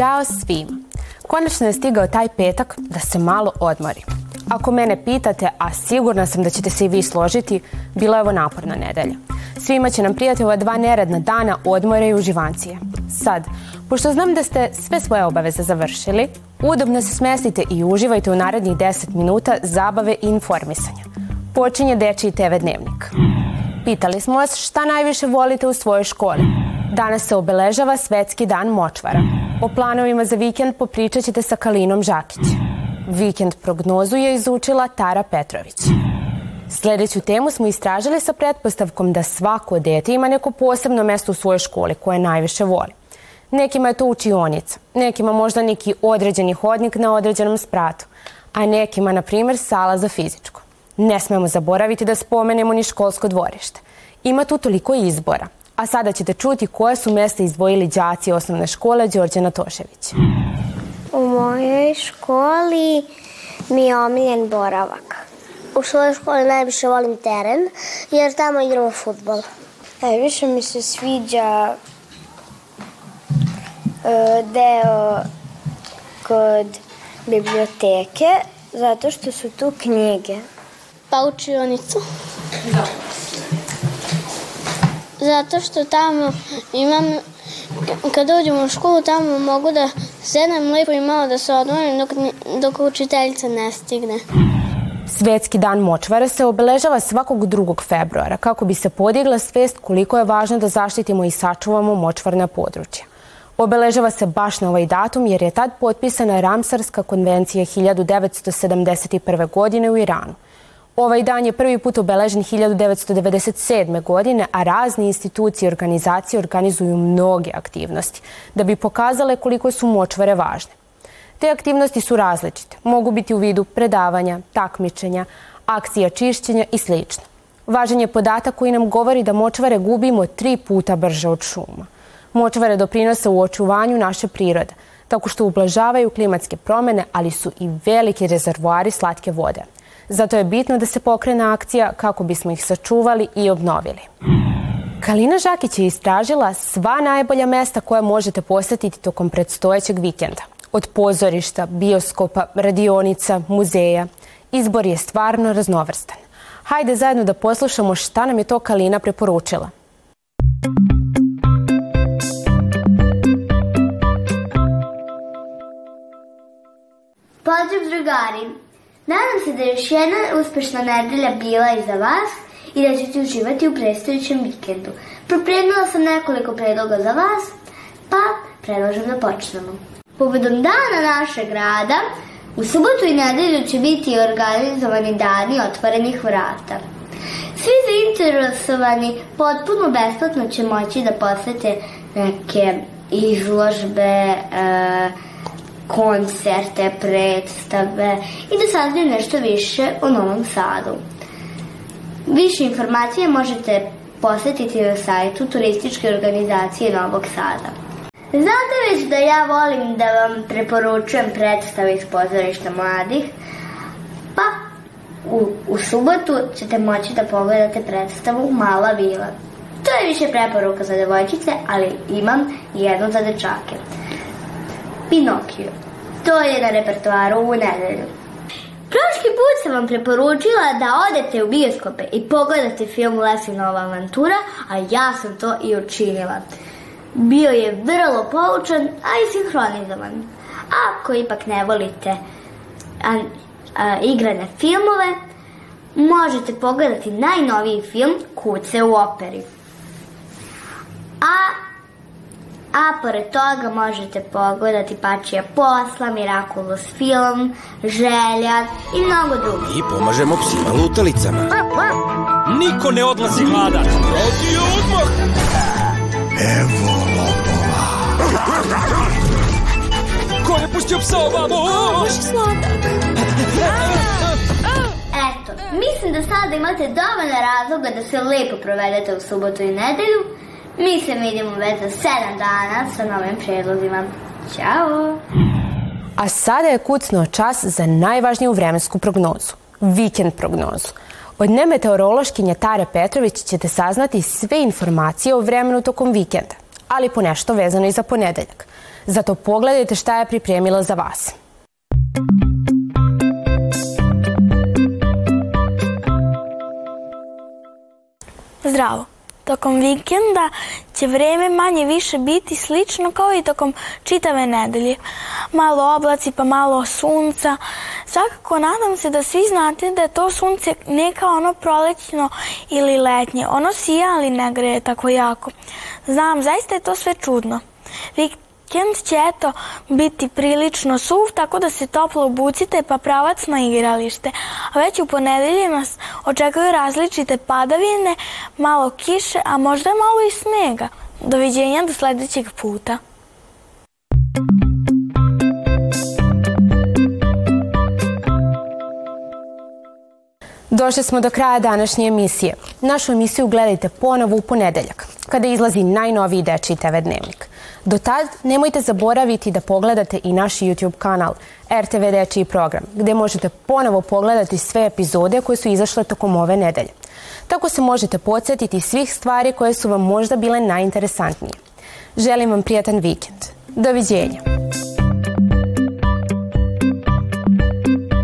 Ćao svima! Konačno je stigao taj petak da se malo odmori. Ako mene pitate, a sigurna sam da ćete se i vi složiti, bila je ovo naporna nedelja. Svima će nam prijati ova dva neradna dana odmora i uživancije. Sad, pošto znam da ste sve svoje obaveze završili, udobno se smestite i uživajte u narednih 10 minuta zabave i informisanja. Počinje Dečiji TV dnevnik. Pitali smo vas šta najviše volite u svojoj školi. Danas se obeležava Svetski dan močvara. O planovima za vikend popričat ćete sa Kalinom Žakić. Vikend prognozu je izučila Tara Petrović. Sledeću temu smo istražili sa pretpostavkom da svako dete ima neko posebno mesto u svojoj školi koje najviše voli. Nekima je to učionica, nekima možda neki određeni hodnik na određenom spratu, a nekima, na primer, sala za fizičko. Ne smemo zaboraviti da spomenemo ni školsko dvorište. Ima tu toliko izbora, a sada ćete čuti koje su mesta izdvojili đaci osnovne škole Đorđe Natošević. U mojoj školi mi je omiljen boravak. U svojoj školi najviše volim teren, jer tamo igramo futbol. Najviše mi se sviđa e, deo kod biblioteke, zato što su tu knjige. Pa učionicu. Zato što tamo imam, kad dođem u školu, tamo mogu da sedem lepo i malo da se odmorim dok, dok učiteljica ne stigne. Svetski dan močvara se obeležava svakog 2. februara kako bi se podigla svest koliko je važno da zaštitimo i sačuvamo močvarna područja. Obeležava se baš na ovaj datum jer je tad potpisana Ramsarska konvencija 1971. godine u Iranu. Ovaj dan je prvi put obeležen 1997. godine, a razne institucije i organizacije organizuju mnoge aktivnosti da bi pokazale koliko su močvare važne. Te aktivnosti su različite. Mogu biti u vidu predavanja, takmičenja, akcija čišćenja i sl. Važan je podatak koji nam govori da močvare gubimo tri puta brže od šuma. Močvare doprinose u očuvanju naše prirode, tako što ublažavaju klimatske promene, ali su i veliki rezervoari slatke vode. Zato je bitno da se pokrene akcija kako bismo ih sačuvali i obnovili. Kalina Žakić je istražila sva najbolja mesta koja možete posetiti tokom predstojećeg vikenda. Od pozorišta, bioskopa, radionica, muzeja. Izbor je stvarno raznovrstan. Hajde zajedno da poslušamo šta nam je to Kalina preporučila. Pozdrav drugari! Nadam se da je još jedna uspešna nedelja bila i za vas i da ćete uživati u predstojućem vikendu. Pripremila sam nekoliko predloga za vas, pa predlažem da počnemo. Povodom dana našeg grada, u subotu i nedelju će biti organizovani dani otvorenih vrata. Svi zainteresovani potpuno besplatno će moći da posete neke izložbe, e, koncerte, predstave i da saznaju nešto više o Novom Sadu. Više informacije možete posetiti na sajtu turističke organizacije Novog Sada. Znate već da ja volim da vam preporučujem predstave iz pozorišta mladih, pa u, u subotu ćete moći da pogledate predstavu Mala vila. To je više preporuka za devojčice, ali imam jednu za dečake. Pinokio. To je na repertoaru u nedelju. Prošli put sam vam preporučila da odete u bioskope i pogledate film Lesinova avantura, a ja sam to i učinila. Bio je vrlo poučan, a i sinhronizovan. Ako ipak ne volite a, a, igrane filmove, možete pogledati najnoviji film Kuce u operi. A A pored toga možete pogledati Pačija posla, Miraculous film, Želja i mnogo drugih. I pomažemo psima lutalicama. Niko ne odlazi gladan. Ovdje odmah! Evo lopova. Ko je pustio psa ovamo? Baš sladak. Eto, mislim da sada imate dovoljno razloga da se lepo provedete u subotu i nedelju. Mi se vidimo već za 7 dana sa novim predlozima. Ćao! A sada je kucnuo čas za najvažniju vremensku prognozu. Vikend prognozu. Od nemeteorološkinje Tare Petrović ćete saznati sve informacije o vremenu tokom vikenda, ali po nešto vezano i za ponedeljak. Zato pogledajte šta je pripremila za vas. Zdravo! Tokom vikenda će vreme manje više biti slično kao i tokom čitave nedelje. Malo oblaci pa malo sunca. Svakako nadam se da svi znate da je to sunce ne kao ono prolećno ili letnje. Ono sija ali ne greje tako jako. Znam, zaista je to sve čudno. Vikend će eto biti prilično suv, tako da se toplo obucite pa pravac na igralište. A već u ponedelje nas očekuju različite padavine, malo kiše, a možda malo i snega. Doviđenja do sledećeg puta. Došli smo do kraja današnje emisije. Našu emisiju gledajte ponovo u ponedeljak, kada izlazi najnoviji Dečiji TV dnevnik. Do tad nemojte zaboraviti da pogledate i naš YouTube kanal RTV Dečiji program, gde možete ponovo pogledati sve epizode koje su izašle tokom ove nedelje. Tako se možete podsjetiti svih stvari koje su vam možda bile najinteresantnije. Želim vam prijatan vikend. Doviđenja.